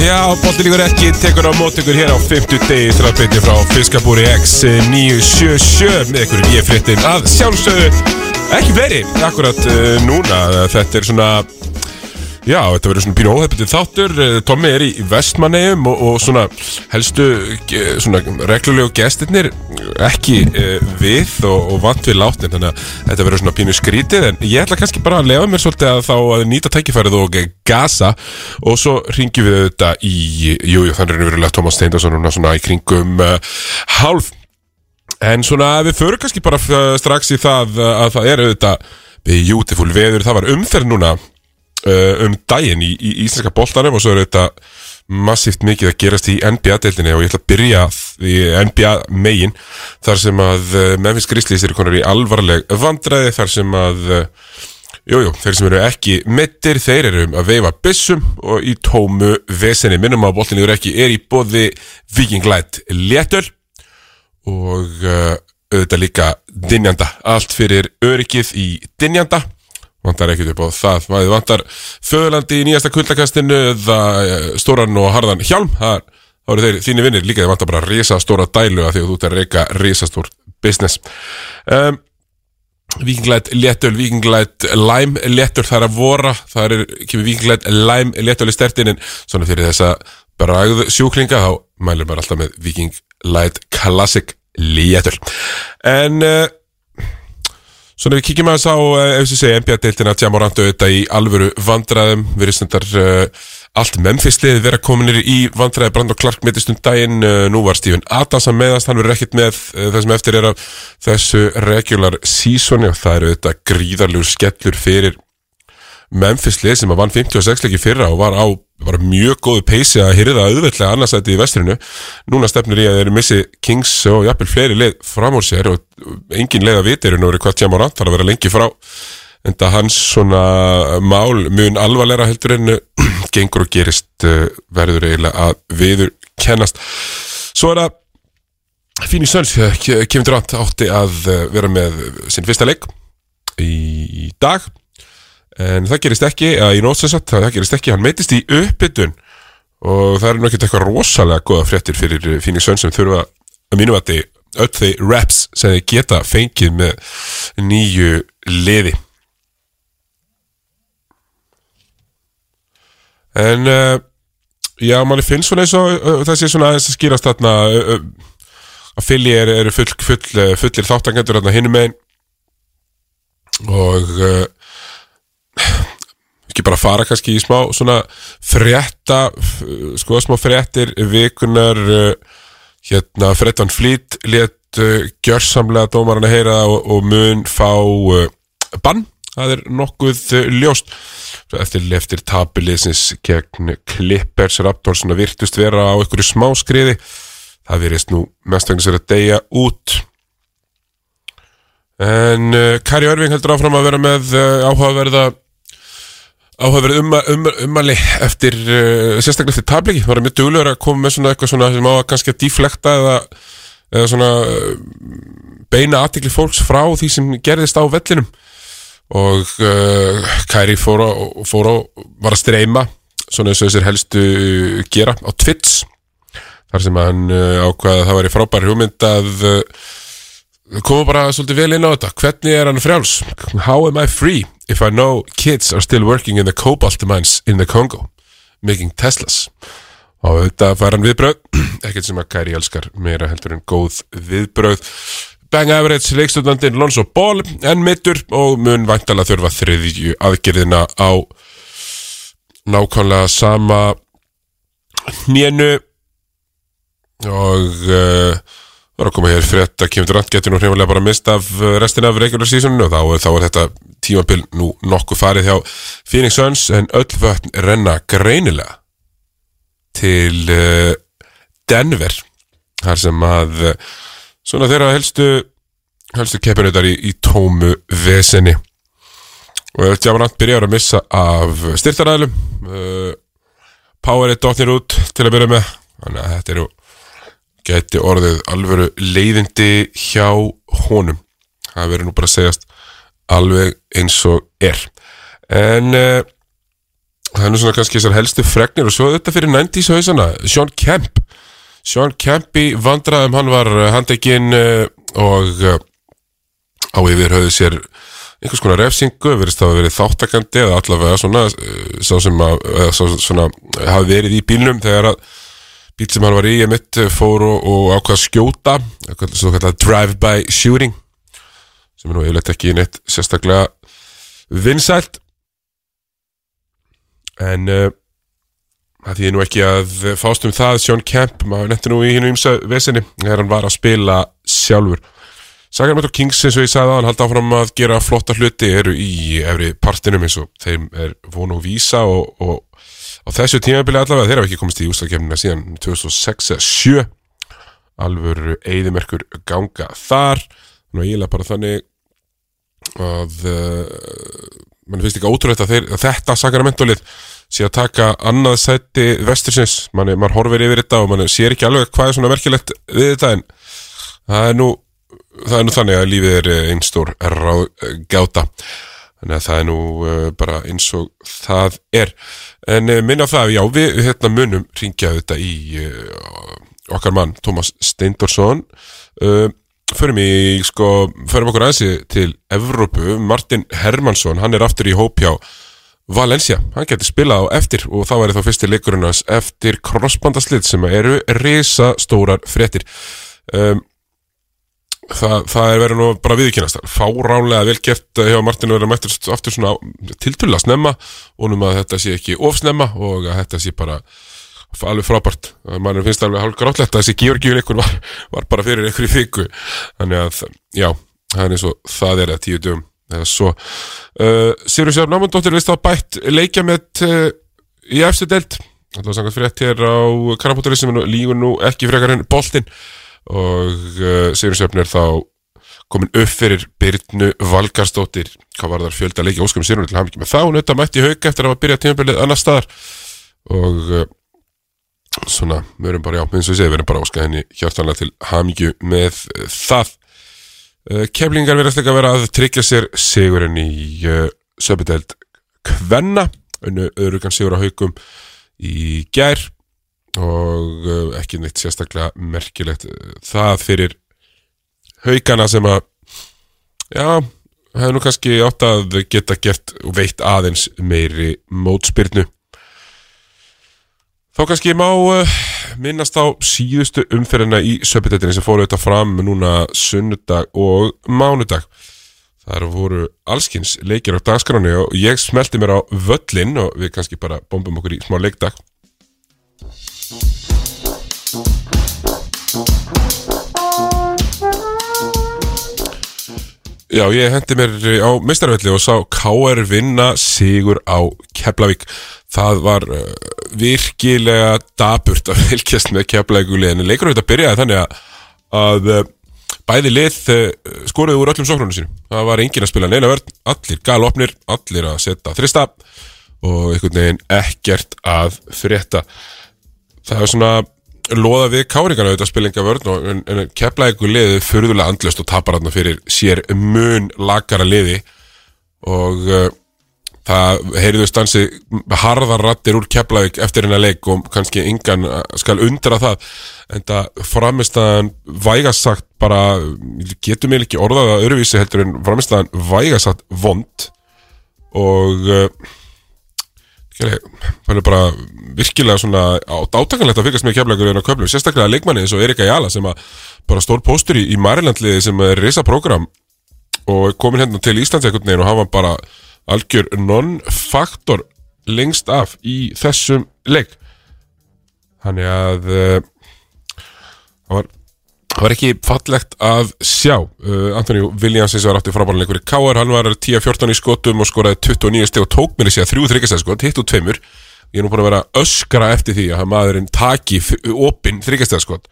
Já, Bóttilíkur ekki tekur á mót ykkur hér á 50 degi byrja frá Fiskabúri X977 með ykkur ég fréttin að sjálfsögðu. Ekki fleiri akkurat uh, núna. Þetta er svona Já, þetta verður svona pínu óhefðbundið þáttur. Eh, Tommi er í vestmannegjum og, og svona helstu ge- svona reglulegu gestirnir ekki uh, við og, og vant við látnin þannig að þetta verður svona pínu skrítið. En ég ætla kannski bara að lefa mér svolítið að þá að nýta tækifærið og eh, gasa. Og svo ringjum við þetta í jú, jú, þannig er verulega Tómas Steindarsson svona í kringum uh, hálf. En svona við förum kannski bara strax í það að það er auðvitað beautiful veður, það var umferð núna um daginn í, í íslenska boltanum og svo er þetta massíft mikið að gerast í NBA-deildinni og ég ætla að byrja í NBA megin þar sem að uh, Memphis Grizzlies eru konar í alvarleg vandræði þar sem að uh, Jújú, jú, þeir sem eru ekki mittir, þeir eru að veifa byssum og í tómu vesenni. Minnum að boltinni eru ekki er í bóði Viking Light léttöl og auðvitað líka Dinjanda, allt fyrir öryggið í Dinjanda vantar ekkert upp á það, maður vantar föðurlandi í nýjasta kuldakastinu eða uh, stóran og harðan hjálm. Það eru þeir þínir vinnir líka þeir vantar bara risa stóra dælu að því að þú ert að reyka risastór business. Um, Víkinglætt léttöl, Víkinglætt Lime léttöl, það er að vora. Það er, kemur Víkinglætt Lime léttöl í stertinin svona fyrir þessa bragð sjúklinga þá mælum maður alltaf með Víkinglætt Classic léttöl. En uh, svona við kíkjum aðeins á ef við segja NBA-deildina Tjamorantu þetta í alvöru vandræðum. Við erum stundar uh, allt Memphis-lið vera kominir í vandræði. Brandon Clark mittist um daginn, uh, nú var Steven Adams að meðast, hann verður ekkert með uh, það sem eftir er af þessu regular seasoni og það eru þetta gríðarlegur skellur fyrir Memphis-lið sem að vann 56 leiki fyrra og var á var mjög góðu peysi að hyrða auðveldlega annarsæti í vestrinu. Núna stefnir í að þeir eru missi Kings og jafnvel fleiri leið fram úr sér og engin leið að vita er nú verið hvað Tjamorant þarf að vera lengi frá. En það hans svona mál mun alvarleira heldur en gengur og gerist uh, verður eiginlega að viður kennast svo er það Fíni Söns, Kevin Durant átti að uh, vera með sinn fyrsta leik í dag en það gerist ekki, að í nótsessat það gerist ekki, hann meitist í uppbytun og það er nú ekkert eitthvað rosalega goða fréttir fyrir Phoenix Suns sem þurfa að mínum að þið öll þeir reps sem þið geta fengið með nýju liði. En uh, já, manni finnst svona eins og uh, það sé svona aðeins að skýrast þarna uh, að fylgi eru er full, full, fullir þáttangendur þarna hinum megin. Og uh, ekki bara fara kannski í smá svona frétta sko smá fréttir vikunar uh, hérna Fred Van Fleet let uh, gjörsamlega dómarinn að heyra og, og mun fá uh, bann, það er nokkuð ljóst. Eftir, eftir tabilisins gegn Clippers Raptors svona virtust vera á einhverju smá skriði. Það verist nú mest vegna sér að deyja út. En Kari Örving heldur áfram að vera með áhugaverða áhugaverð um, um, umali eftir uh, sérstaklega eftir tabliki, það var mjög duglegur að koma með svona eitthvað svona sem á að kannski að deflekta eða, eða svona uh, beina aðtikli fólks frá því sem gerðist á vellinum. Og uh, Kæri fór á, fór á var að streyma svona eins og þessir helstu gera á Twitch þar sem hann uh, ákvaða að það var í frábær hugmynd að koma bara svolítið vel inn á þetta. Hvernig er hann frjáls? How am I free if I know kids are still working in the cobalt mines in the Congo making Teslas? Og þetta fær hann viðbröð ekkert sem að Kæri elskar meira heldur en góð viðbröð Bang Average leikstundandinn Lonzo Ball en mittur og mun væntalega þurfa þriðju aðgerðina á nákvæmlega sama hnénu. Og uh, var að koma hér frétt að Kevin Durant getur nú hreiflega bara mist af uh, restina af regular seasoninu og þá, er- þá er þetta tímabil nú nokkuð farið hjá Phoenix Suns en öll vötn renna greinilega til uh, Denver þar sem að uh, svona þeirra helstu helstu keppinutar í, í tómu vesenni og ef Jamarant byrjar að missa af styrtaræðlum Power er dotnir út til að byrja með þannig að þetta eru gæti orðið alvöru leiðindi hjá honum. Það verður nú bara að segjast alveg eins og er. En uh, það er nú svona kannski þessar helstu fregnir og svo þetta fyrir 90s hausana, Sean Kemp. Sean Kemp í vandraðum, hann var handekinn uh, og uh, á yfir höfðu sér einhvers konar refsingu, verðist það að verið þáttakandi eða allavega svona sá sem að, svona hafi verið í bílnum þegar að bíl sem hann var í ég mitt fór og, og ákvað að skjóta, svo kallar drive-by shooting sem er nú yfirleitt ekki neitt sérstaklega vinsælt. En uh, það þýðir nú ekki að fást um það Sean Kemp, maður netti nú í hinn ímsa vesinni þegar hann var að spila sjálfur. Sacramento Kings eins og ég sagði að hann haldi áfram að gera flotta hluti eru í efri partinum eins og þeim er vonu og vísa og, og á þessu tímabili allavega þeir hafa ekki komist í úslagkefnina síðan 2006-07 alvöru eigðimerkur ganga þar. Nú eiginlega bara þannig að uh, mann finnst ekki ótrúlega að, þeir, að þetta Sacramento-lið sé að taka annað sæti vestursins, mann horfir yfir þetta og mann sér ekki alveg hvað er svona merkilegt við þetta en það er nú það er nú þannig að lífið er einn stór ráðgjáta þannig að það er nú uh, bara eins og það er. En uh, minna það, já við hérna munum ringja þetta í uh, okkar mann Tómas Steindorsson förum í sko, förum okkur aðeins til Evrópu, Martin Hermansson hann er aftur í hópjá Valencia, hann getur spilað á eftir og þá er það fyrsti leikurinn eftir crossbandaslið sem eru risa stórar fréttir. Um, það, það er verið nú bara viðkynast fáránlega velgert hjá Martinu verið að mættur aftur svona tiltulla snemma. Og nú að þetta sé ekki ofsnemma og að þetta sé bara alveg frábært, mannum finnst alveg hálf grátlegt að þessi Georgiun ykkur var, var bara fyrir ykkur í fíku þannig að, já, það er og það er að tíu dögum eða svo. Uh, Sigur Sjárn Námundóttir vist að bætt leikja með uh, í efstu delt það var sannkvæmt frétt hér á Karabóturisminu lígur nú ekki frekar en boltinn og uh, Sigur Sjöfn er þá komin upp fyrir Byrnu Valgarsdóttir. Hvað var þar fjölda leiki óskum Sigur til hafmyggi með þá hún auðvitað mætti hauga eftir að maður byrja tímabilið annar staðar. Og uh, svona, við erum bara, já, eins og ég segi, við erum bara óskað henni hjartanlega til hafmyggju með það. Uh, keflingar verðast ekki að vera að tryggja sér Sigurinn í söpudeld Kvenna, önnu öðrugan Sigur á haugum í gær og uh, ekki neitt sérstaklega merkilegt það fyrir haugana sem að já, hefur nú kannski átt að geta gert og veitt aðeins meiri mótspyrnu. Þá kannski má uh, minnast á síðustu umferðina í söpudettinni sem fóru þetta fram núna sunnudag og mánudag. Þar voru allskins leikir á dagskráni og ég smelti mér á völlin og við kannski bara bombum okkur í smá leikdag Já, ég hendi mér á mistarvelli og sá K.R. vinna sigur á Keflavík. Það var uh, virkilega daburt að vilkjast með Keflavíkuleginu. Leikur auðvitað byrjaði þannig að, að uh, bæði lið uh, skoruði úr öllum sóknunum sínum. Það var engin að spila neina verð, allir galopnir, allir að setja þrista og einhvern veginn ekkert að frétta. Það er svona loða við káringana auðvitað spilinga vörn og en, en kepla ykkur liði fyrðulega andlust og tapar hann fyrir sér mun lagara liði. Og uh, það heyriðu stansi harðar rattir úr Keflavík eftir hennar leik og kannski yngan skal undra það. En það framistæðan vægasagt bara getur mér ekki orðað að öruvísi heldur en framistæðan vægasagt vond. Og uh, það er bara virkilega svona átakanlegt að fyrkast með keflagur en að köflu, sérstaklega leikmanni eins og Erika Jala sem að bara stór póstur í, í Marilandliði sem er reysa program og komin hérna til Íslands ekkert neginn og hafa bara algjör non-faktor lengst af í þessum leik. Þannig að það var Það var ekki fallegt að sjá. Uh, Antonio Williams eins og var átti frábæðanleikur í K.R. Hann var 10-14 í skotum og skoraði 29 steg og tók mér í sig að þrjú þryggjastæðskot, hitt og tveimur. Ég er nú búin að vera öskra eftir því að maðurinn taki opinn þryggjastæðskot.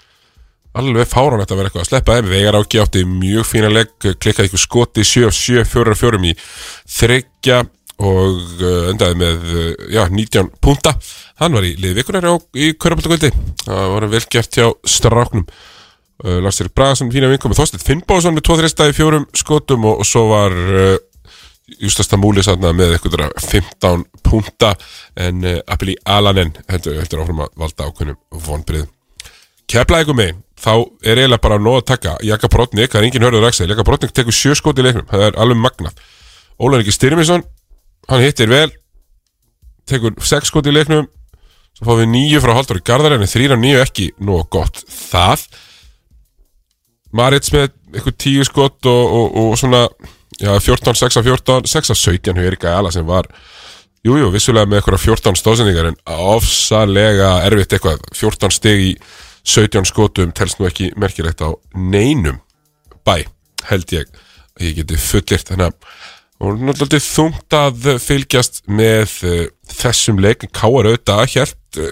Alveg fáranlegt að vera eitthvað að sleppa þeim. Vegar áki átti mjög fína legg, klikkaði ykkur skoti 7-7-4-4 í þryggja og uh, endaði með uh, já, 19 punta. Hann var í liðvikunar í Körpaldagöldi. Það var vel gert hjá stráknum. Uh, Lars-Erik Bragason, fína vinkomi Þorstedt Finnbóðsson með 2-3 stæði fjórum skotum og, og svo var uh, Justasta Múli sanna með eitthvað 15 punta. En uh, Apeli Alanen heldur, heldur áfram að valda ákveðnum vonbrið Kefla eitthvað megin. Þá er eiginlega bara nóg að taka. Jaka Brotnik, það er engin hörður Axel. Jaka Brotnik tekur sjö skot í leiknum, það er alveg magnað. Ekki Styrmisson hann hittir vel tekur sex skot í leiknum. Svo fáum við nýju frá Halldóri Garðar en þrýra nýju ekki nóg gott það Marits með eitthvað tíu skott og, og, og svona já, 14, 6 af 14, 6 af 17 hefur Erika Ala sem var jújú, jú, vissulega með eitthvað 14 stóðsendingar en ofsalega erfitt eitthvað. 14 steg í 17 skotum telst nú ekki merkilegt á neinum bæ, held ég ég geti fullirt þannig að og náttúrulega þungt að fylgjast með uh, þessum leik. Káar auðvitað helt uh,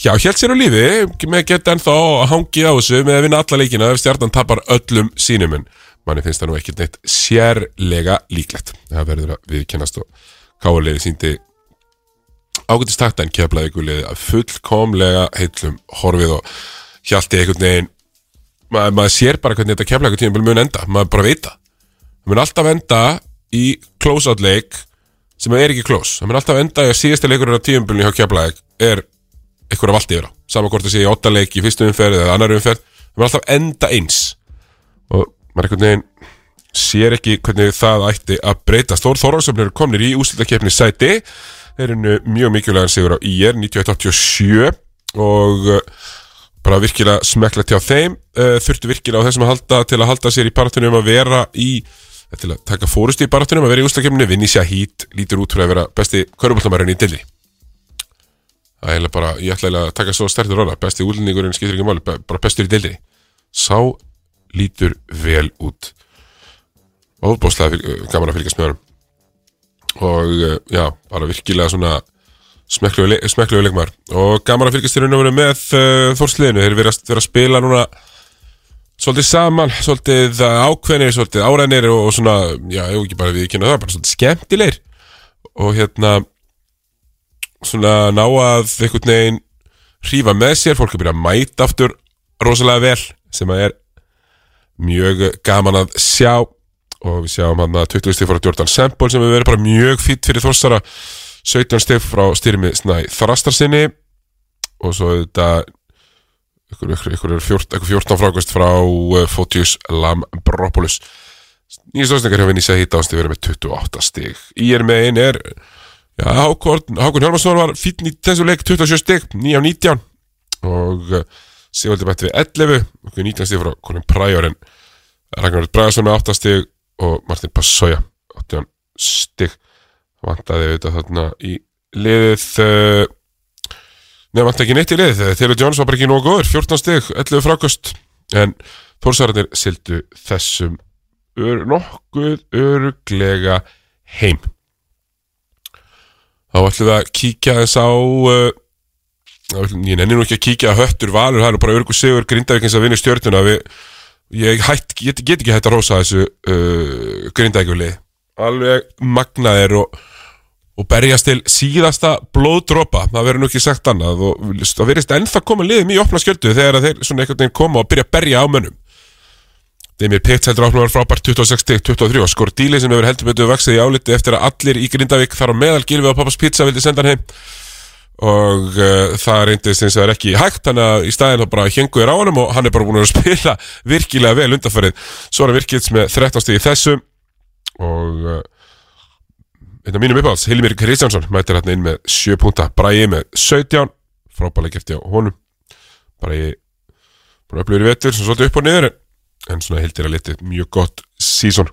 Já, held sér á lífi, með geta ennþá að hangi á þessu með að vinna alla leikina ef stjarnan tapar öllum sínum en manni finnst það nú ekkert neitt sérlega líklegt. Það verður að viðkennast og káarlega síndi ágættist takta en keflaði ykkurlega að fullkomlega heitlum horfið og hjalti einhvern veginn maður, maður sér bara hvernig þetta keflaði tíma mun enda, maður bara veit það. Það mun alltaf enda í close-out leik sem er ekki close. Það mun alltaf enda í að síðasta leikurinn á tíumbölunni hjá keflaði er eitthvað valdi yfir á. Saman hvort það sé í óttaleik í fyrstu umferð eða annar umferð. Það er alltaf enda eins. Og maður einhvern veginn sér ekki hvernig það ætti að breyta. Stór Þorvarsöfnir komnir í úslutakefni sæti. Þeir eru mjög mikilvægan sigur á IR 91-87 og uh, bara virkilega smekla til á þeim. Uh, þurftu virkilega á þessum að halda til að halda sér í paratunum að vera í til að taka fórust í paratunum að vera í úslutakefni vinni sér hít, lítur út fyrir að vera besti kvöruboltamærin í dilli Það er bara, ég ætla að taka svo stertur róla Besti útlendingurinn skiptir ekki máli Bara bestur í deildinni. Sá lítur vel út. Óbúslega gaman að fylgjast með hann Og já, bara virkilega svona Smekklegu leikmar Og gaman að fylgjast þér unna með uh, Þórsliðinu, þeir verið að spila núna Svolítið saman Svolítið ákveðnir, svolítið árænir Og, og svona, já, ég ekki bara við kynna það Bara svolítið skemmtilegir. Og hérna svona ná að einhvern veginn hrífa með sér, fólk er byrjað að mæta aftur rosalega vel sem að er mjög gaman að sjá. Og við sjáum hann að 20 stíf frá Jordan Semple sem hefur verið bara mjög fýtt fyrir þossara 17 stíf frá styrmi þrastarsinni og svo þetta ykkur, ykkur, ykkur, ykkur 14 frákvæmst frá uh, Fotius Lambropoulos. Nýjastóðsningar hefur nýsað hitt ástíð verið með 28 stík í er með einn er Hákon, Hjálmarsson var í þessu leik 27 stygg, 9 af 19 og uh, Sigvaldi bætti við 11 og 19 stygg frá Colin Pryor en Ragnar Bragarsson með 8 stygg og Martin Passoja 18 stygg vantaði auðvitað þarna í liðið uh, nefn vant ekki neitt í liðið. Taylor Jones var bara ekki nógu góður 14 stygg, 11 frákust en Þórsararnir sildu þessum ör, nokkuð öruglega heim þá ætlum við að kíkja þess á uh, ég nenni nú ekki að kíkja að höttur valur, það er bara örgu sigur Grindavíkins að vinna stjórnuna ég hætt, get, get ekki hætt að rosa þessu uh, Grindavíkjuli alveg magnaðir og, og berjast til síðasta blóðdropa, það verður nú ekki sagt annað og það verðist ennþá koma liðið mjög opna skjöldu þegar þeir svona einhvern veginn koma og byrja að berja á mönnum Demir Pitt heldur áfnum var frábært 26-23 og skor díli sem hefur heldur betur vaksið í áliti eftir að allir í Grindavík þar á meðal Gilvi og Pappas Pizza vildi senda hann heim. Og uh, það reyndist eins og það er ekki hægt þannig að í staðin þá bara hengu er á hann og hann er bara búin að spila virkilega vel undanfarið. Svo hann virkils með 13 stíði þessum og uh, einn af mínum uppáhalds, Hilmir Kristjánsson mætir hérna inn með 7 púnta Bræði með 17 frábælega gefti á honum. Bræði búin að upplöður í vettur sem svolítið upp og niður en svona hildir að liti mjög gott sísón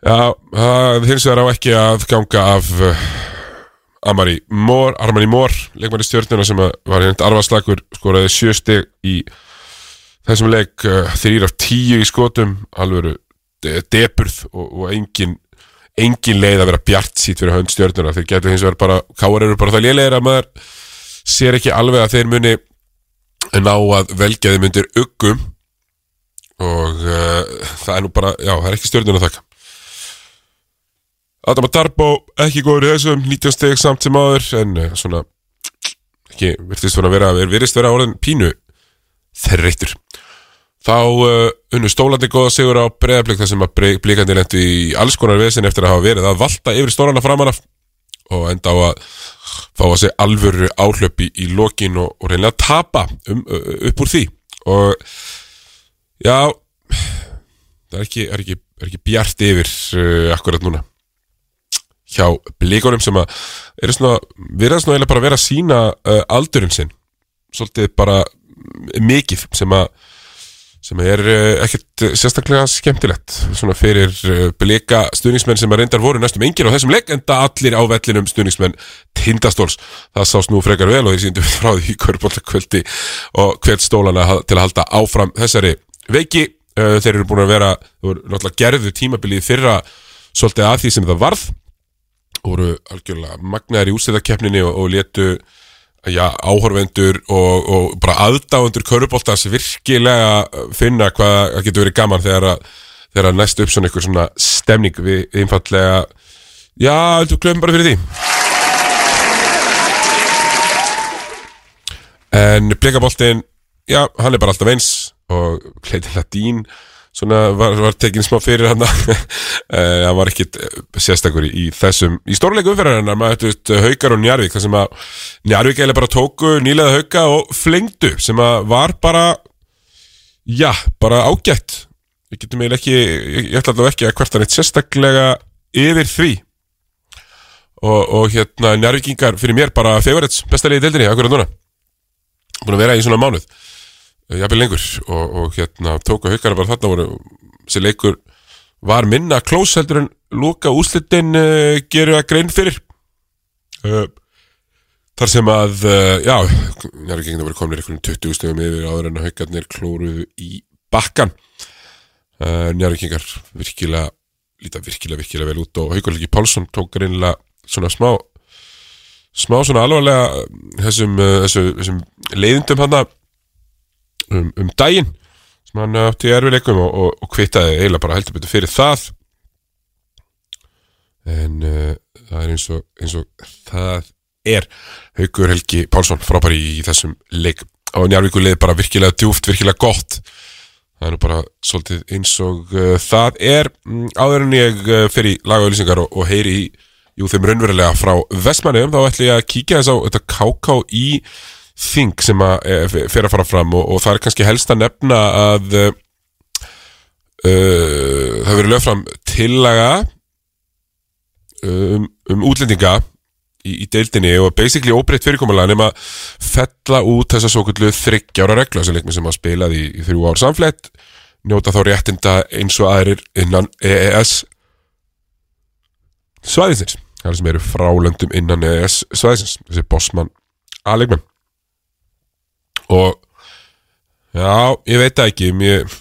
Já, það hins vegar á ekki að ganga af uh, Amari Mór, Armani Mór leikmæri stjórnuna sem var hérna arfaslagur skoraði sjöstig í þessum leik uh, þrýr af tíu í skotum alveg deburð og, og engin engin leið að vera bjart sít fyrir hönd stjórnuna þeir getur hins vegar bara, káar eru bara það lélegir að maður sér ekki alveg að þeir muni ná að velja þeim undir uggum og uh, það er nú bara, já, það er ekki stjórnun að þakka. Adam Darbo ekki góður í þessum 19 steg samt sem aður en uh, svona ekki, virtist svona vera, er virist vera orðin pínu þerreitur þá uh, unnu stólandi góða sigur á breyðablík þar sem að blíkandi lendi í alls konar vesin eftir að hafa verið að valta yfir stólana framan af og enda á að fá að segja alvöru áhlöp í, í lokin og, og reynilega tapa um, upp úr því. Og já það er ekki, er ekki, er ekki bjart yfir uh, akkurat núna. Hjá blíkonum sem að eru svona, verða svona eða bara vera að sína uh, aldurinn sinn. Svolítið bara mikið sem að sem er uh, ekkert sérstaklega skemmtilegt svona fyrir uh, blika stuðningsmenn sem að reyndar voru næstum engin á þessum leik en það allir á vellinum stuðningsmenn tindastóls, það sást nú frekar vel og þeir síndu frá því kvörbóltakvöldi og hvert stólana til að halda áfram þessari veiki. Þeir eru búin að vera, þeir voru náttúrulega gerðu tímabilið fyrra svolítið að því sem það varð. Voru algjörlega magnaðir í úsæðakeppninni og, og letu já, áhorfendur og, og bara aðdáendur körubóltans virkilega finna hvað getur verið gaman þegar að, þegar að næst upp svona ykkur svona stemning. Við einfallega já, þú glemum bara fyrir því? En blikaboltin já, hann er bara alltaf eins og Clayton Ladín svona var, var tekin smá fyrir eh, hann var ekkit eh, sérstakur í, í þessum, í stórleiku umferðarinnar maður hættu Haukar og Njarvík þar sem að Njarvík eiginlega bara tóku nýlega Hauka og flengdu sem að var bara já, bara ágætt. Við getum eiginlega ekki, ég, ég ætla allavega ekki að hvert hann eitt sérstaklega yfir því. Og, og hérna Njarvíkingar fyrir mér bara favorites, besta leiði deildinni, akkurat núna. Búin að vera í svona mánuð jafnveg lengur og, og hérna tóku haugara bara þarna voru þessi leikur var minna klós heldur en lúka úslitin uh, geru að grein fyrir. Uh, þar sem að uh, já, njárið gengið að vera komin einhvern 20 stegum yfir áður en að haugarnir klóruðu í bakkan njárið gengar virkilega líta virkilega virkilega vel út og haugarleiki Pálsson tók greinlega svona smá smá svona alvarlega þessum, þessum leiðindum hann að um, um daginn sem hann átti í erfileikum og, og, og kvitaði eiginlega bara heldur betur fyrir það. En uh, það er eins og, eins og það er. Haugur Helgi Pálsson frábæri í, þessum leik. Og njárvíku leið bara virkilega djúft, virkilega gott. Það er nú bara svolítið eins og uh, það er. Um, áður en ég uh, fer í lagauðlýsingar og, og heyri í jú, þeim raunverulega frá Vestmannum þá ætlum ég að kíkja þess á þetta KK í þing sem að e, fyrir að fara fram og, og það er kannski helst að nefna að uh, það verður lög fram tillaga um, um útlendinga í, í deildinni og basically óbreytt fyrirkomulega nema fella út þessa svo kullu þryggjára regla sem leikmi sem að spilaði í, í þrjú ár samflett njóta þá réttinda eins og aðrir innan EES svæðisins. Það sem eru frálöndum innan EES svæðisins. Þessi bossmann aðleikmenn og já, ég veit það ekki ég,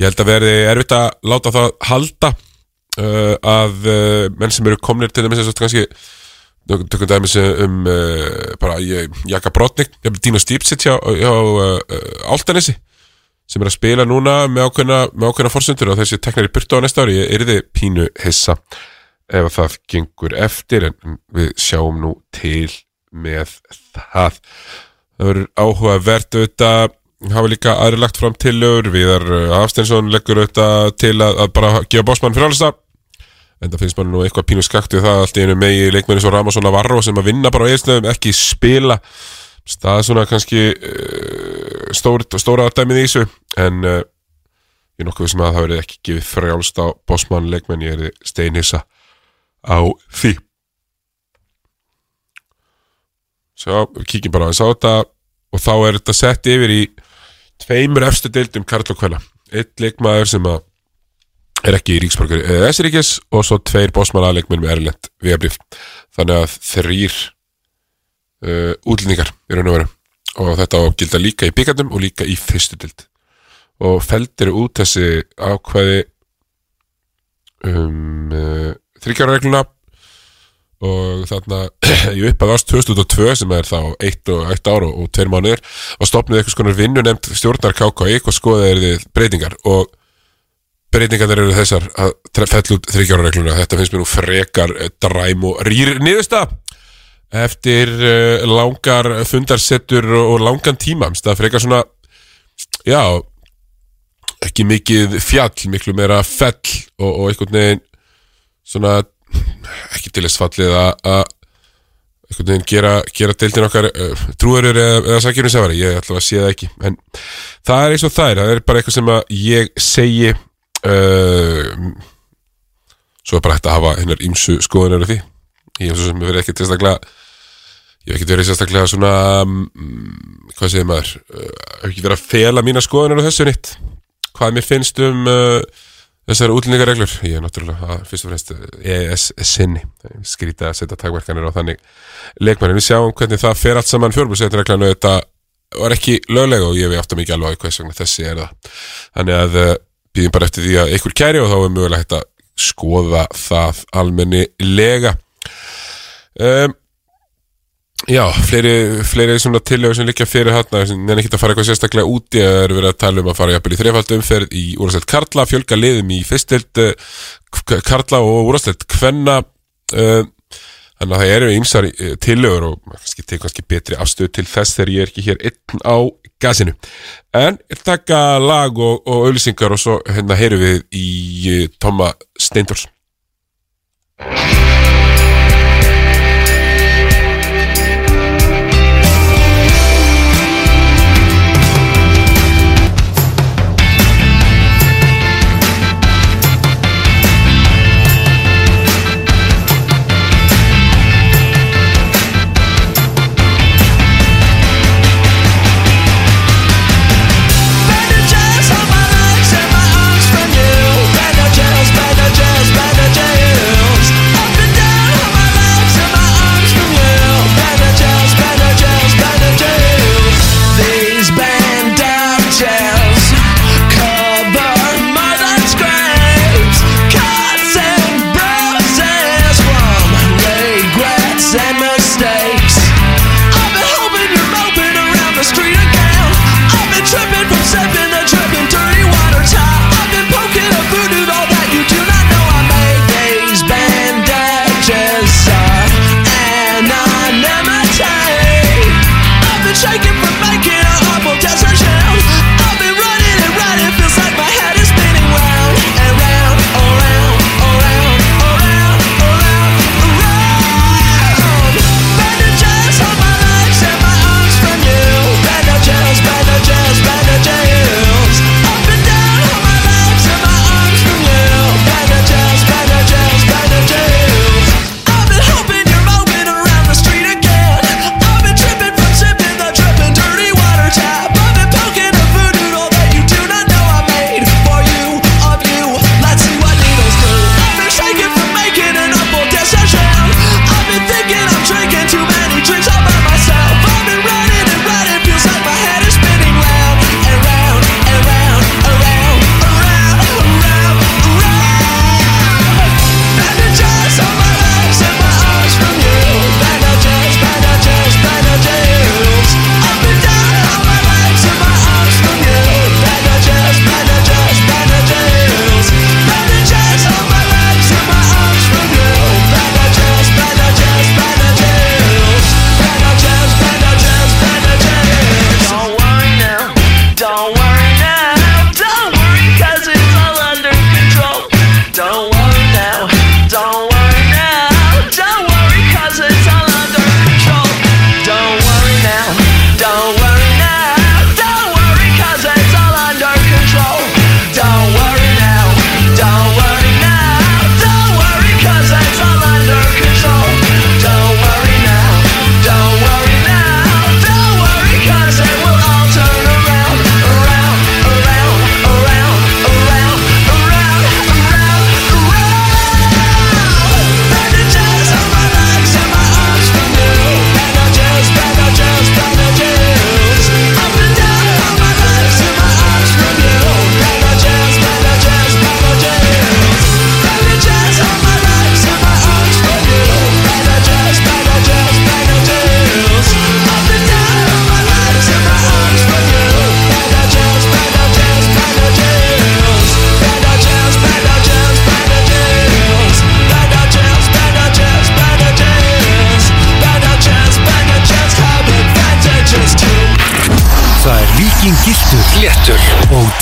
ég held að verði erfitt að láta það halda uh, að uh, menn sem eru komnir til dæmis kannski tökum dæmis um uh, bara Jaka Brotnik Dino Stipsitt hjá, hjá Altanesi sem er að spila núna með ákveðna, ákveðna fórsundur og þessi teknar í burtu á næsta ári, er þið pínu hissa ef það gengur eftir en við sjáum nú til með það það verður áhugavert auðvitað hafa líka aðri lagt fram til lögur Viðar Hafsteinsson leggur auðvitað til að, að bara gefa bósmann fyrir alls það en það finnst mann nú eitthvað pínu skakt við það allt í einu megi leikmenni svo Ramón Navarro sem að vinna bara á eilsnöðum, ekki spila. Það er svona kannski uh, stór, stóra dæmið í þessu. En uh, ég er nokkuð sem að það verði ekki gefið frjálst á bósmann leikmenni, ég er steinhissa á því Við kíkjum bara að þess að þetta. Og þá er þetta sett yfir í tveimur efstu deildum Karl og Kvæla eitt leikmaður sem er ekki í Ríksborgar eða Esiríkis og svo tveir bósmanna leikmenn með erlend viðabrif þannig að þrýr uh, útlendingar í raun og veru. Og þetta ágilda líka í byggandum og líka í fyrstu deild. Og feldir út þessi ákvæði um uh, þryggjáraregluna og þarna ég uppað ást 2002 sem er þá eitt og eitt ár og, og tveir mánuðir og stopnið eitthvað skonar vinnu nefnt stjórnar KKI og skoðaði þið breytingar. Og breytingar eru þessar að fell út þryggjáraregluna þetta finnst mér nú frekar eh, dræm og rýr niðursta eftir uh, langar fundarsettur og langan tíma það frekar svona já ekki mikið fjall, miklu meira fell og, og einhvern veginn svona ekki til þess fallið að gera, gera deildin okkar uh, trúarur eða, eða sakjörnum sefari, ég ætla að sé það ekki en það er eins og það er, það er bara eitthvað sem ég segi uh, svo er bara hægt að hafa hennar ímsu skoðunar af því. Ég hef sem verið ekki tilstaklega ég hef ekki verið sérstaklega svona um, hvað segir maður uh, hef ekki verið að fela mína skoðunar á þessu nýtt hvað mér finnst um þessar útlendingareglur ég er náttúrulega að fyrst og fremst EES sinni, skrítið að setja takverkanir á þannig leikmann en við sjáum hvernig það fer allt saman. Fjórbúrsettireglan og þetta var ekki löglega og ég vei aftur mikið alveg hvers vegna þessi er það. Þannig að uh, býðum bara eftir því að einhver kæri og þá er mögulega hægt að skoða það almenni lega um, Já, fleiri, fleiri svona tillögur sem líka fyrir hann en ekki að fara eitthvað sérstaklega úti að eru verið að tala um að fara jafnvel í þrefald umferð í úrstælt Karla, fjölga liðum í fyrstild uh, Karla og úrstælt Kvenna uh, þannig að það eru ymsar uh, tillögur og kannski tekið kannski betri afstöð til þess þegar ég er ekki hér einn á gasinu. En taka lag og, og auðlýsingar og svo hérna heyrum við í Tóma Steindors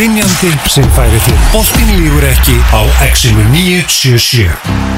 dynjandi sem færi til Bóttin lífur ekki á Exilur 977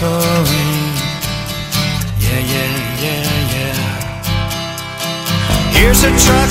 Yeah, yeah, yeah, yeah. Here's a try.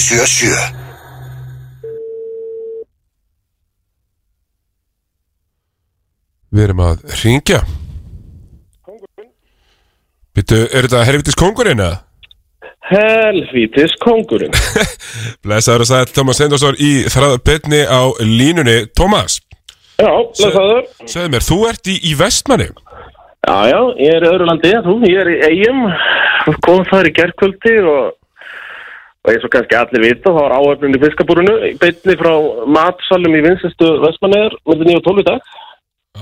777 Við erum að ringja Kongurinn Býttu, er þetta helvitis kongurinn eða? Helvítis kongurinn Blesaður að sæl Tómas Endursson í þræðabitni á línunni. Tómas. Já, blesaður Segð mér, þú ert í, í vestmanni? Já, já, ég er í öðru landi, þú, ég er í eigum Góðum þar í gerðkvöldi og og eins og kannski allir vita, þá var áhefnin í fiskabúrunu, beinni frá matsalum í vinsistu Vestmannegar, með 9 og 12 í dag.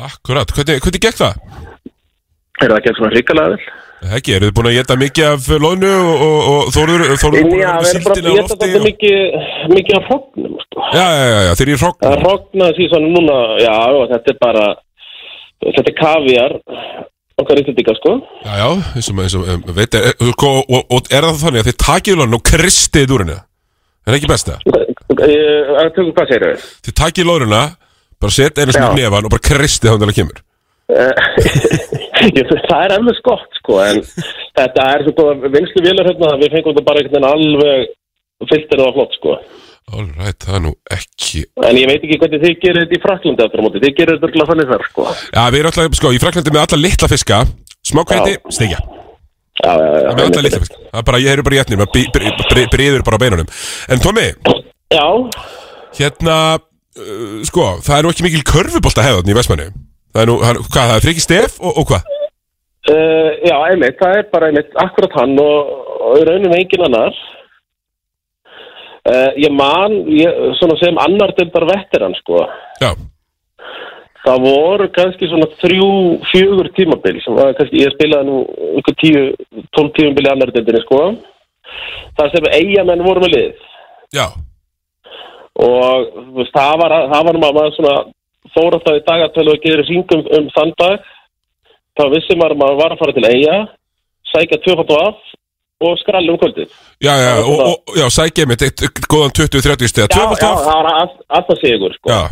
Akkurat, hvernig, hvernig gekk það? Er það ekki svona hrikalega vel? Ekki, eru þið búin að geta mikið af loðnu og, og, og þóruður, þóruður búin Já, að við erum bara að geta lofti þetta mikið, mikið af hrognum, sko. Já, já, já, já, þeir eru í hrogn Það hrognaði síðan núna, já, þetta er bara, þetta er kaviar, okkar íslendinga, sko. Já, já, eins og, eins og um, veit, er, sko, og, og er það þannig að þið takið loðnu og kristið úr henni Er það ekki best það? Tökum hvað segir við? Þið takið loðnuna, bara setja einu svona nefan og bara kristið þannig að það kemur Ég, það er alveg skott sko en þetta er svo góða vinslu vélar hérna við fengum þetta bara alveg fyllt er það flott sko All right, það er nú ekki en ég veit ekki hvernig þið gerir þetta í Fraklandi aftur á móti, þið gerir þetta örugglega þannig þar sko. Já, við erum alltaf, sko, í Fraklandi með alla litla fiska. Smákvæti, stegja já, já, já, Með alla litla fiska. Það er bara, ég er bara í etnir, maður bríður bara á beinunum. En Tómi, já, hérna, uh, sko, það er nú ekki mikil körfubolta hefðan í Vestmanni Það er nú, hann, hvað, það er friki stef og, og hvað? uh, já, einmitt. Það er bara einmitt akkurat hann og, og í rauninu engin annar uh, ég man ég, svona sem annar deildar vetteran sko. Já, Það voru kannski svona þrjú, fjögur tímabil sem var kannski, ég spilaði nú ykkur tíu, tólf tímabil í annar deildinni sko. Það sem eigamenn voru með lið. Já, og veist, það var, það var maður svona fór alltaf í dagatölu og gerir hringum um þann dag. Þá vissi maður að maður var að fara til eiga, sækja tvöfald og af og skralli um kvöldið. já, já, og, og já, sækja mitt, eitt, góðan 20-30 steg Já, já, það var all- alltaf sigur sko. Já.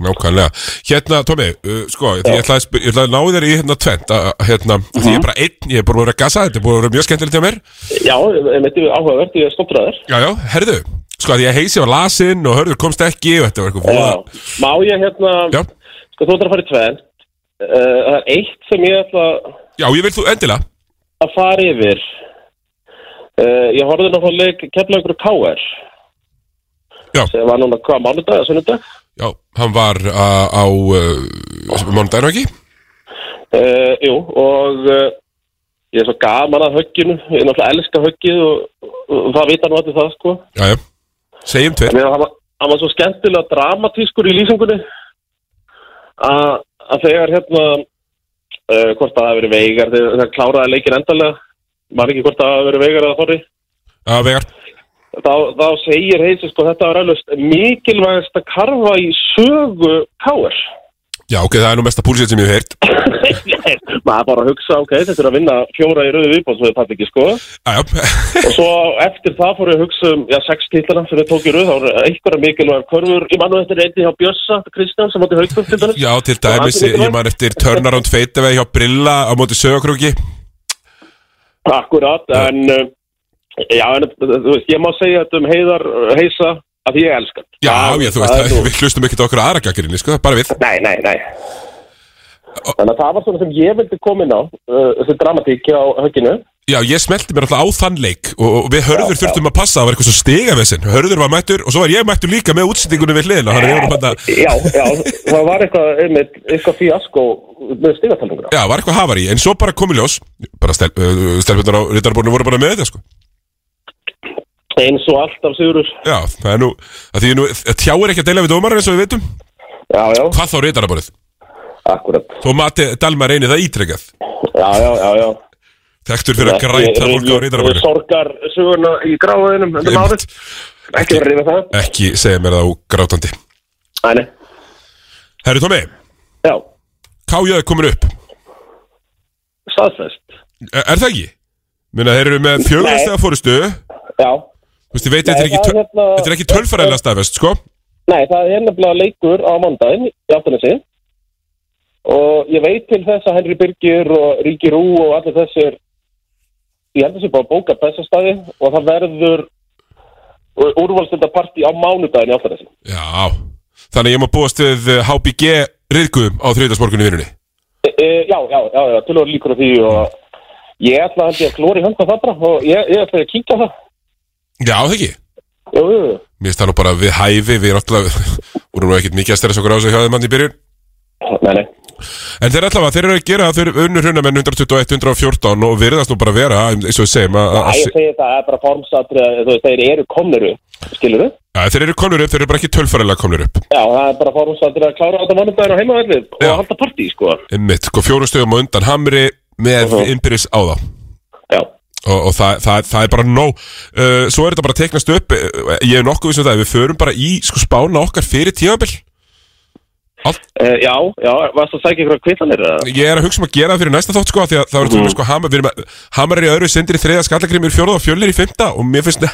Nákvæmlega. Hérna, Tómi, uh, sko, ég ætlaði, að ætlaði að ná þér í hérna tvent að, hérna, Því ég er bara einn, ég er að vera að gasa Þetta er að vera mjög skemmtilegt hjá mér. Já, einmitt áhugavert, ég er stoppraður. Já, já, herðu, sko, því ég heisi á lasinn Og hörður komst ekki og þetta var eitthvað Já, má ég hérna, Já, sko þú ætlar að fara í tvenn uh, er ætla já, ég vil þú endilega að fara yfir uh, Ég horfði náttúrulega leik keflagur KR Já. sem var núna hvað, mánudag sunnudag? Já, hann var uh, á uh, Mánudaginu ekki? Uh, Jú, og uh, ég er svo gaman að högginu Ég er náttúrulega elska höggið og, og, það vita nú allir það sko. Já, já, segjum tveir. Mér hann var, hann var svo skemmtilega dramatískur í lýsingunni að, að þegar hérna uh, hvort það hafi verið veigar þegar það kláraði leikin endalega var ekki hvort það hafi verið veigar eða þorri? Já, vegar þá, þá segir heilsi sko þetta var alveg mikilvægast að karfa í sögu káir Já, ok, það er nú mesta púlsið sem ég hef heyrt. Maður bara að hugsa ok, þetta er að vinna fjóra í rauðu viðbóð svo þetta tapir ekki sko. Og svo eftir það fór ég að hugsa um já, sex títlana sem við tók í rauð þá voru einhverja mikilvægar körfur. Ég mann og þetta er einnig hjá Bjössa Kristján sem átti haugtum til dæmis. Já, til dæmis Ég ég man eftir turnaround feitaveg hjá Brilla á móti sögakróki Akkurat, en já, en þú veist, ég má segja þetta um heiðar heisa að ég elska hann. Já, Það- já, þú veist, það við hlustum til okkur aðra gagginni, sko, bara við. Nei, nei, nei. Þannig að það var svona sem ég vildi koma inn á uh, þessi dramatík á högginu. Já, ég smelti mér alltaf á þann leik og, og við hörður Já, þurftum að passa að það var eitthvað svo stigavessin Hörður var mættur og svo var ég mættur líka með útsendingunum við hliðina Þannig að við vorum þetta Já, já, það var eitthvað einmitt, eitthvað fíasko með stigatalningur Já, var eitthvað hafari, en svo bara komið ljós Bara uh, stelpunar á rittarborinu voru bara með þetta, sko Eins og alltaf sigurur Já, það er nú, að því nú, tjáir ekki að deila við dómar eins og við veitum Já, já, Hvað þá rittarborið? akkurat Þó mati Dalmar eini það ítrekkað Já, já, já, já. Þekktur fyrir að græta fólk á rittarborinu Sorgar suguna í gráðinum Þetta márið Ekki verið reyna það. Ekki segja mér það á grátandi Æni, Herri Tómi, já, Kájöð er komin upp. Staðfest. Er, er það ekki? Minna, þeir eru með fjögurastega fórustu Já, Þú veist, ég veit, þetta er ekki, það töl, hérna- er ekki tölfæræðilega staðfest, sko. Nei, það er nefnilega leikur á mandaginn í Altanesi og ég veit til þess að Henry Birgir og Ríki Rú og allir þessir ég held að sé bara að bóka bestastæði og það verður úrvalstildaparti á mánudaginn í Altanesi Já, þannig ég má búast við eh, HBG riðgum á þriðdagsmorgunni vinnunni. E, e, Já, já, já, já, til að líkur á því og ég ætla held ég að klóri handa það bara og ég, ég ætla að kíkja á það Já, það ekki Jú, jú, jú. Mér finnst það nú bara við hæfi Við erum alltaf Vorum nú ekkert mikið að stærra svo grása hjá þeim mann í byrjun Nei, nei En þeir allavega, þeir eru að gera það Þeir unnur hrunamenn 121, 114 Og virðast nú bara vera, eins og við segjum að, að, ég segi það er bara formsatri þú veist, þeir eru komnir upp, skilur við? að Þeir eru komnir upp, þeir eru bara ekki tölfærilega komnir upp Já, það er bara formsatri að klára þetta mannumdæðin á heimaðallið og Já. halda partí, sko Einmitt, sko fjórum stöðum og undan Hamri með Mhm. innbyrðis á þá Já, og, og það, það, það er bara nóg uh, Svo er þetta bara að teiknast upp uh, Ég er nokkuð vissum það, við förum bara í sko spána okkar fyrir tímabil Allt, uh, já, já, varst að sækja ykkur að kvittanir? Ég er að hugsa um að gera það fyrir næsta þátt sko Því að það er mm. sko Hamar, við erum að Hamar er í öðru sindir í þriða skallagrimur fjóruð og fjölnir í fymta Og mér finnst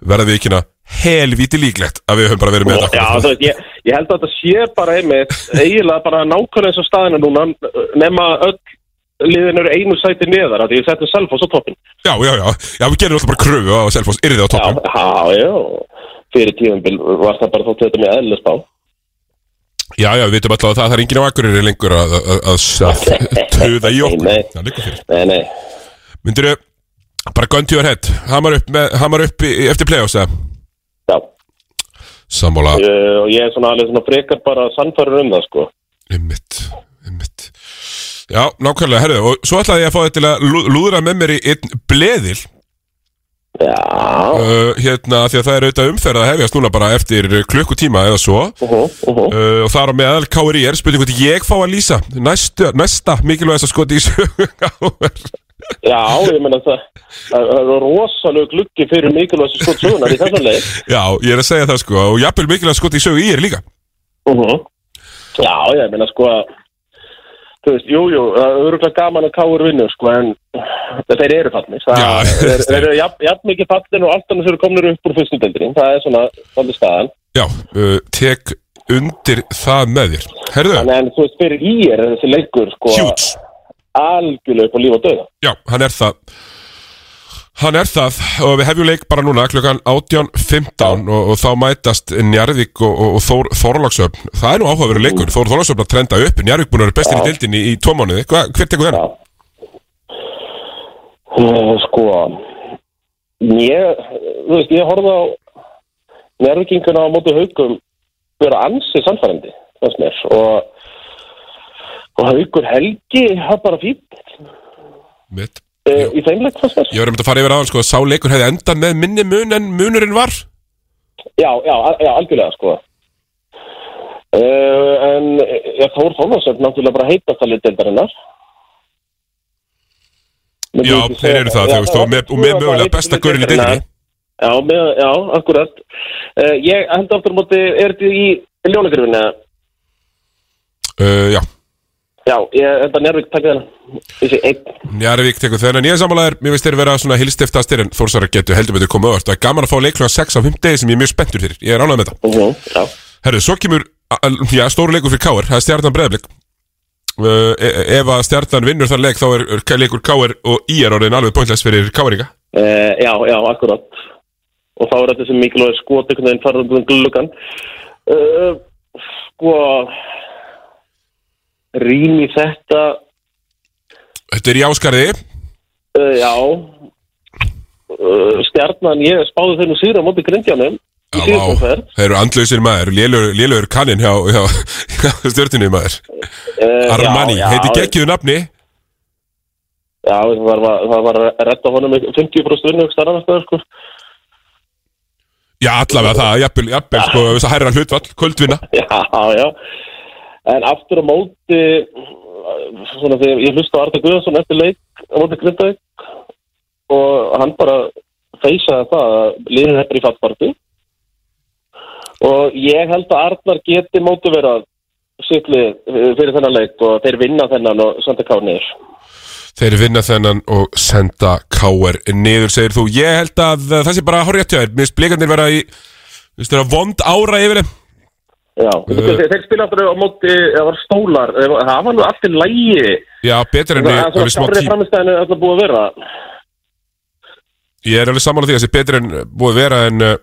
verða við ekki helvíti líklegt að við höfum bara verið með Já, þú veist, ég, ég held að þetta sé bara einmitt eiginlega bara nákvæmlega eins og staðina núna nema öll liðin eru einu sæti neðar því ég settum Selfoss á toppin já, já, já, já, við gerum alltaf bara kröfu á Selfoss, yrði á Já, toppum já, já. Fyrir tíumbil var það bara þóttu þetta með eðlust á Já, já, við veitum alltaf að það, er enginn á akkurir lengur að, að, að, að töða í okkur. Nei. Nei, nei, Myndirðu, bara gun to your head? Hamar upp, með, hamar upp í, eftir play-offs já. Sammála. Og ég er svona alveg svona frekar bara sannfærður um það, sko. Einmitt, einmitt Já, nákvæmlega, herðu, og svo ætlaði ég að fá þetta til að lú- lúðra með mér í einn bleðil Já, uh, hérna, því að það er auðvitað umferð að hefjast núna bara eftir klukkutíma eða svo uh, uh -huh, uh -huh. og þar á meðal KRI er spurning hvort ég fá að lýsa næsta, næsta mikilvægast að skoti í sögu KR. já, ég meina það það er rosalega gluggi fyrir mikilvægst skot sögunar í þessan leið Já, ég er að segja það sko og jafnvel mikilvægast skoti í sögu í er líka uh -huh. Já, ég meina sko að þú veist, jú, jú, það er öruglega gaman að káur vinnu, sko, en þeir eru fallnir, það Já, þeir eru jafn, jafn mikið fallin og allt annars eru komnir upp úr fyrstu deildinni, það er svona svolítið staðan, Já, uh, tek undir það með þér. Herðu, en, en þú veist, fyrir í er þessi leikur, sko, algjörlega upp á líf og döða. Já, hann er það Hann er það og við hefjum leik bara núna klukkan 18.15 og, og þá mætast Njarðvík og, og, og Þór Þorlagsöfn Það er nú áhugaverið leikur, Þór Þorlagsöfn að trenda upp. Njarðvík búin að vera bestir í dildinni í, tvo mánuði. Hva, Hver tekur þennan? Uh, sko, ég, þú veist, ég horfði á nærvíkinguna á móti haugum vera ansi samfærandi, mér, og, og haugur helgi, það er bara fínt. Mitt uh, í þeimleik, fannst mér. Ég var um að fara yfir aðan sko sá leikur hefði endað með minni mun en munurinn var Já, já, já, algjörlega, sko. Uh, en ég Þór Þórnarsson náttúrulega bara heitast að litildarinnar. Já, þeir eru það, veist, og með, og með mögulega besta görinn í deildinni Já, með, já, akkurat. Uh, ég held aftur á móti, er þetta í ljónagrifinu? uh, Já, Já, ég held að Njárvík takka þennan. Þessi einn. Njarðvík tekur þennan Ég er sammálaðir, mér veist þeir vera svona hilstiftastir en Þórsara getur heldur betur komið öll Það er gaman að fá leikluga 6 á 5 degi sem ég er mjög spenntur fyrir Ég er ánægð með þetta Uh -huh, já. Herru, svo kemur, já, stóru leikur fyrir Káar, það er stjarnan breðablik. Uh, e- ef að stjarnan vinnur þann leik, þá er, er leikur Káar og í er orðin alveg pointless fyrir Káaringa. Uh, já, já, akkurat. Og þá er þetta sem mikilvæg skot einhvern veginn farðan um gluggan. Uh, sko, rými þetta, Þetta er í áskarði, uh, já, uh, stjarnan, ég spáði þeim og sýra móti grindjánum í Já, þeir eru andlausir maður, lélugur kannin hjá, hjá, hjá stjörnunni maður. Uh, Armani, já, heiti já, geggjuðu nafni. Já, það var, það var retta honum 50% vinnu, starra næstaður, sko. Já, allavega það, jafnvel, jafnvel, sko, þess að hærra hlutvall, kvöldvinna. Já, já. En aftur á móti, svona þegar ég hlusta á Arda Guðarsson eftir leik á móti Grindavík og hann bara feysaði það að liðin er í fattbarti og ég held að Arnar geti mótiverað sittlið fyrir þennan leik og þeir vinna þennan og senda kánir. Þeir vinna þennan og senda Káar niður, segir þú. Ég held að uh, það sé bara horrið að tjóðir. Mér finnst blikandir vera í, veist, þeirra vond ára yfir þeim. Já, þeir, þeir spila aftur á móti, það var stólar, það var nú allt í lægi. Já, betur en Það við, er svona við smá skárri tím. framistæðinu alltaf búið að vera. Ég er alveg saman á því að þessi betur en búið að vera en uh,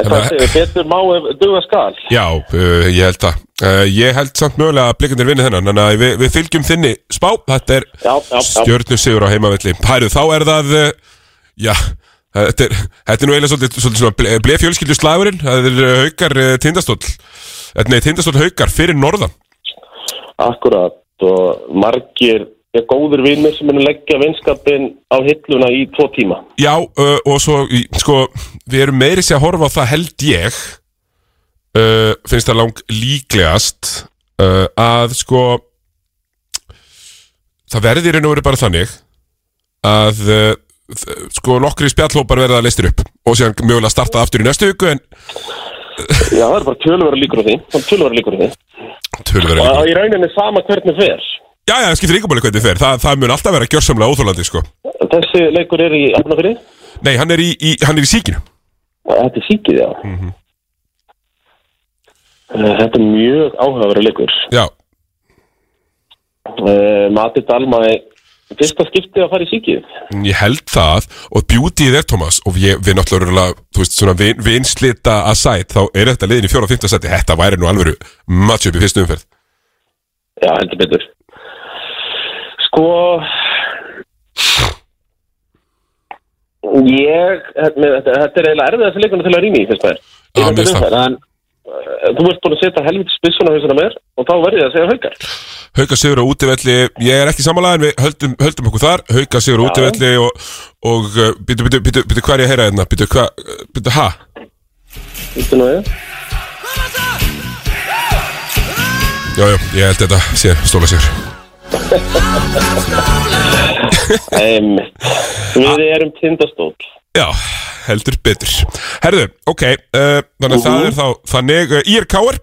En hvað segir, betur má ef duga skal Já, uh, ég held það uh, Ég held samt mögulega að blikandir vinni þennan Þannig að við, við fylgjum þinni spá Þetta er Já, já, já. stjörnu sigur á heimavelli Hæru, þá er það uh, Já, þetta er, þetta er nú eiginlega svolítið, svolítið svona ble, ble fjölskyldu slagurinn. Það er uh, haukar uh, tindastóll. Nei, tindastóll haukar fyrir norðan. Akkurat og margir er góður vinnir sem munum leggja vinskapin á hilluna í tvo tíma. Já, og svo, sko, við erum meiri sér að horfa á það held ég uh, finnst það lang líklegast uh, að sko það verði í raun og veru bara þannig að sko nokkri spjallhópar verða leistir upp og síðan mögulega starta aftur í næstu viku en Já, það er bara tölvera líkur á því. Það er tölvera líkur á því. Og í rauninni sama hvernig fer. Já, já, það skiptir ekki máli hvernig fer. Það, það mun alltaf vera gjörsamlega óþólandi sko. Þessi leikur er í Hafnafyrir Nei, hann er í, í, hann er í síkinu. Þetta er síkið, já. Eh, Þetta er mjög áhugaverið leikur. Já, uh, Mati Dalma er fyrsta skipti að fara í síkið. Ég held það og beautyið er Thomas og ég, við náttúrulega þú veist svona vin, vinslita að sæt þá er þetta liðin í fjóra og fymta seti þetta væri nú alvöru match upp í fyrstu umferð. Já, heldur betur. Sko Ég þetta, þetta er eiginlega erfið þessi leikunum til að rýna í fyrst maður Já, mér finnst það. En uh, þú ert búin að setja helviti spissuna hausuna mér og þá verði ég að segja haukar. Hauka sigur á útivelli, ég er ekki samanlega en við höldum, höldum okkur þar. Hauka sigur á útivelli og, og býtu, býtu, býtu, býtu, hvað er ég að heyra hérna? Býtu, hvað, býtu, ha? Þetta nú er Já, já, ég held þetta sé stóla sigur. Einmitt. Við erum tindastóll Já, heldur betur. Herðu, ok, uh, þannig að það er þá þannig, uh, IRK-er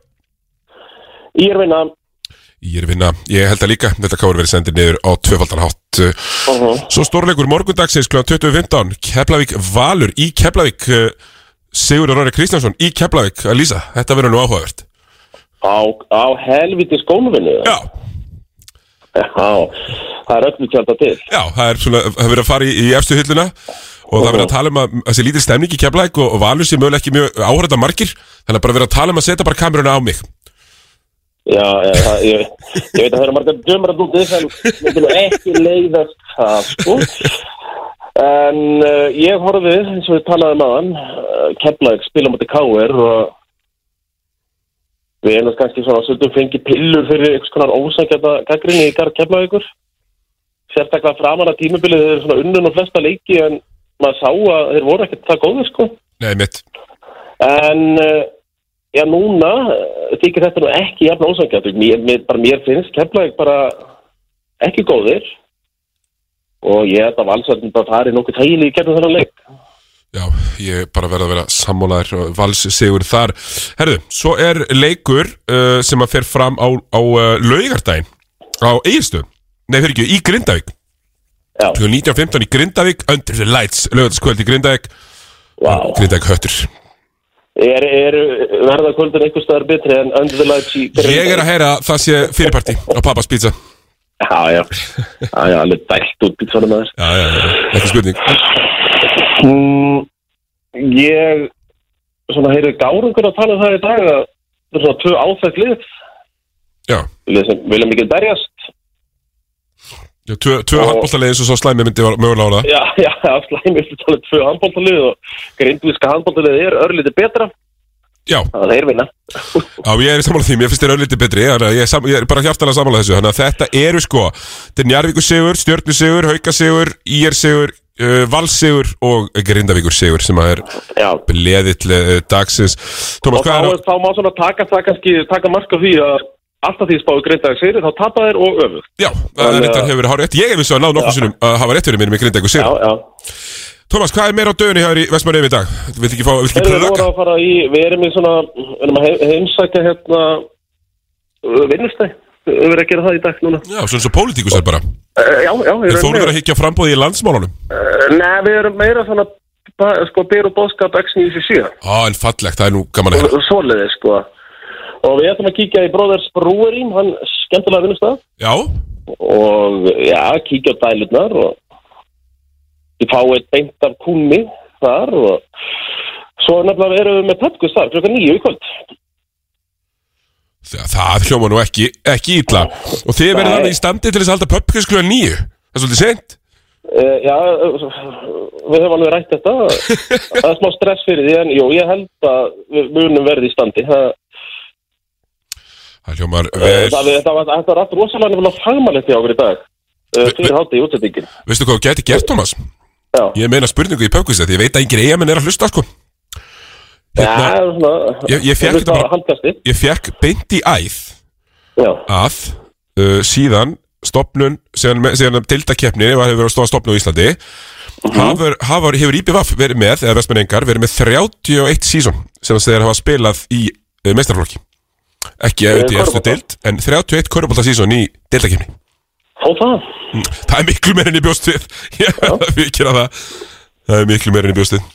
Ég er vinna. Ég held að líka Þetta káur verið sendið niður á tvöfaldan hátt. Uh, uh Svo stórleikur morgundagsins kl. 20.15 Keflavík Valur í Keflavík uh, Sigurður Róri Kristjánsson í Keflavík. Að lýsa, þetta verður nú áhugavert. Á, á helviti skóluvinnu Já, Já, það er öllu tjálta til. Já, það er svona það verður að fara í, í efstu hylluna og það verður að tala um að þessi lítið stemning í Keflavík og, og Valur sé mögulega ekki mjög áhörða margir þannig að bara verður að tala um að setja bara kameruna á mig Já, já það, ég, ég veit að það eru margar dömur að núti en við viljum ekki leiðast það sko En uh, ég horfði, eins og við talaðum aðan, uh, Keflavík spila mútið K.R. og við erum kannski svona svolítið fengið pillur fyrir einhvers konar ósækjata gaggrinni í garð Keflavíkur. Sérstaklega framan að tímabilið þeir eru svona unnun og flesta leiki en maður sá að þeir voru ekkert það góður sko. Nei, mitt En uh, já, núna uh, þykir þetta nú ekki jafn ósangjönd. Mér, mér, bara mér finnst Keflavík bara ekki góðir og ég held að valsarðin bara farið nokkuð tæli í gerðum þennan leik. Já, ég bara verða að vera sammálaður og vals sigur þar Herðu, svo er leikur uh, sem að fer fram á, á uh, laugardaginn á Eirstöð Nei, fyrir ekki, í Grindavík Klukkan 19.15 í Grindavík Under the Lights, laugardagskvöld í Grindavík. Vá. Grindavík höttur. Er, er verða kvöldin einhver staðar betri en Under the Lights í Ég er að heyra að það sé fyrirparti á Pappas Pizza. Já, já. Já, já, alveg dælt út pítsunum að þess. Já, já, já, ekki spurning. Mm, ég svona heyrði gárungur að tala um það í dag að það er svona tvö áþægt lið. Já, vilja mikið berjast tvö, tvö eins og svo slæmi myndi var mögulega á það. Já, já, slæmist að tala um tvö handbóltalið og grindvíska handbóltalið er örlítið betra. Já, þannig að þeir vinna. Já, ég er í sammála því, mér finnst þér öllítið betri þannig að ég, er sam, ég er bara hjartalega sammála þessu þannig að þetta eru sko, þetta er Njarvíkur sigur Stjörnu sigur, Hauka sigur, Ír sigur uh, Vals sigur og Grindavíkur sigur sem að er bleðill uh, dagsins. Tómas, og þá, er þá má svona taka það taka mark á því að alltaf því spáðu grindaði sigri þá tapa þeir og öfugt. Já, það er að- hefur verið hár rétt. Ég hef vissu að náðu nokkuð sinnum að hafa rétt fyrir mér með sigur já Tómas, hvað er meira á dögunni hér í Vestmanni í dag? Vilt ekki fá, vilt ekki plöka? við erum í svona við erum að he- heimsækja hérna vinnustæð við erum að gera það í dag núna. Já, svona svo pólitíkusar bara. Uh, Já, já, við Þeir fóru erum verið að higgja frambóði í landsmálunum. Uh, Nei, við erum meira svona sko, beru bóðskap X97 Á, en fallegt, það er nú gaman að heyra. Svoleiði, sko Og við ætlum að kíkja í Brothers Brewery hann skemmtilega vinnustæð Já, og já, kíkja á dælurnar og ég fái eitt beint af kúnni þar og Svo nefnilega erum við með pöpkus þar klukkan nýju í kvöld. Það, það hljóma nú ekki, ekki ítla Og þið verður þannig í standi til þess að halda pöpkvist klukkan nýju Það er svolítið sent uh, Já, við höfum alveg rætt þetta. Það er smá stress fyrir því en jú, ég held að við munum verði í standi. Það, Það hljómar uh, vel. það, var allt rosalega nefnilega fagmannlegt í okkur í dag uh, Fyrir hátti í útsettingin Veistu hvað þú gæti gert, Thomas? Já, Ég meina spurningu í pöpkvist Því ég veit að engin eigamenn er að hlusta sko. Já Hérna, svona Ég- ég fekk beint í æð Já, að uh, síðan stopnun, síðan, síðan dildakeppni og hefur verið að stóða stopnun á Íslandi. Hafur, hafur, hefur IBVF verið með eða vestmenningar verið með 31 sísón sem þeir hafa spilað í uh, meistarflokki ekki Eh, auðvitað í eftir dild en 31 körubólta sísón í dildakeppni Ó það? Það er miklu meir enn í bjóst við ég verða að það. Það er miklu meir enn í bjóst við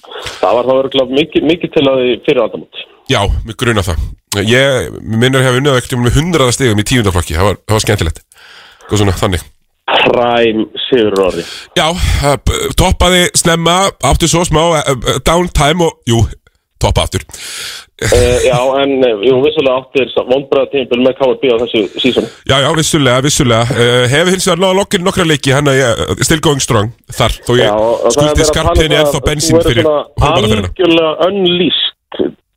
Það var þá örgulega mikið, mikið til að fyrir aldamót. Já, mig gruna það. Ég minnur hefur unnið ekkert með 100 stegum í tíundaflokki það var, það var skemmtilegt. Góð svona, þannig. Præm Sigur Orri Já, toppaði snemma, átti svo smá uh, uh, downtime og, jú, toppa aftur. Uh, Já, en uh, jú, vissulega áttir vonbræða tímpil með KRB á þessu sísón Já, já, vissulega, vissulega. Uh, Hefur hins vegar lokkinn nokkra leiki hann að ég, uh, still going strong þar Þó Já, ég er skuldi skarpinni að bensín þú fyrir hópalaferina Algjörlega unleased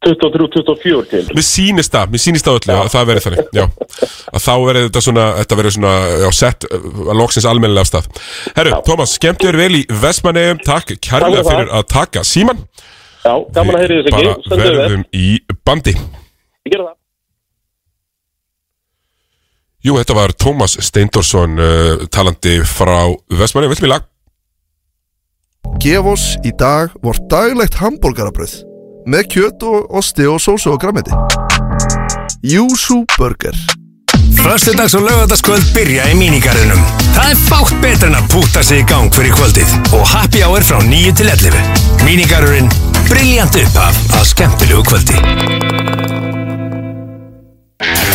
23-24 tímpil Mér sýnist það, mér sýnist það öllu að það verið þannig Já, að þá verið þetta svona, þetta verið svona, já, sett að loksins almennilega af stað. Herru, Tómas, skemmt þér vel í Vestmanneum Takk kærlega fyrir að taka síman Já, gaman að heyri þess ekki Bara við verðum í bandi Ég gera það Jú, þetta var Tómas Steindorsson uh, talandi frá Vestmanni, vilt mér lag? Gef oss í dag vort daglegt hambúrgarabröð með kjöt og osti og sósu og grammeti. Júsú Burger. Föstudags og lögadagskvöld byrja í mínigarðinum. Það er fátt betur en að púta sig í gang fyrir kvöldið og happy hour frá 9 til 11. Mínigarðurinn, briljant upphaf að skemmtilegu kvöldi.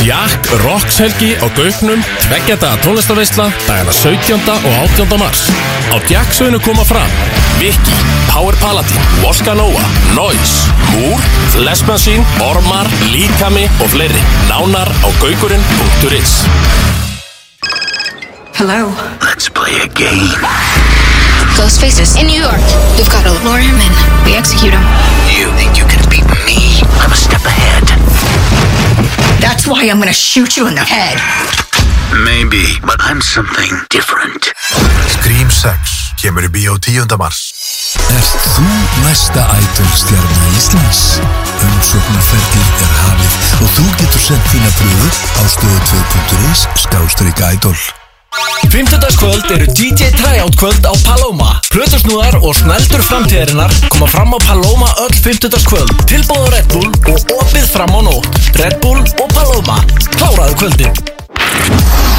Jack Rockshelgi á Gauknum Tveggjadaga tónlistarveisla dagana 17. og 18. mars Á Jacksveinu koma fram Viki, Power Paladin, Voska Nova, Noise, Múr, Machine, Ormar, Líkami og fleiri Nánar á gaukurinn.is Hello. Let's play a game. Faces in New York. We've got to lure him in. We execute him. You think you can beat me? I'm a step ahead. That's why I'm gonna shoot you in the head. Maybe, but I'm something different. Scream 6 kemur í bíó 10. mars. Erst þú næsta ædolstjarnar Íslands? Umsóknarferðið er hafið og þú getur sendt þína pröfu á stöðu 2.is skástrík ædol. Fymtudagskvöld eru DJ Tryout kvöld á Paloma. Plötusnúðar og snældur framtíðarinnar koma fram á Paloma öll fymtudagskvöld. Tilbúða Red Bull og opið fram á nótt. Red Bull og Paloma. Kláraðu kvöldi.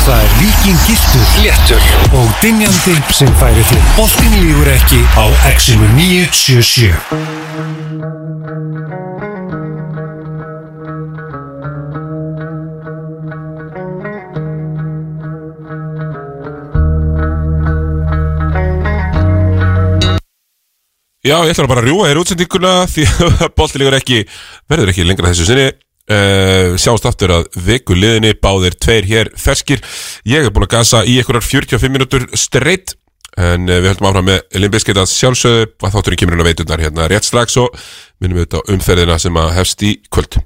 Það er líkin gildur, léttur og dinjandi sem færi til. Bóttin lífur ekki á XM977. Já, ég ætla bara að rjúa þér útsendinguna því að boltilegur ekki verður ekki lengra þessu sinni. Uh, sjáumst aftur að viku liðinni báðir tveir hér ferskir. Ég er búin að gasa í einhverjar 45 minútur streitt en uh, við höldum áfram með Limbiskit að sjálfsögðu að þátturinn kemur inn á veiturnar hérna rétt slags og minnum við þetta umferðina sem að hefst í kvöld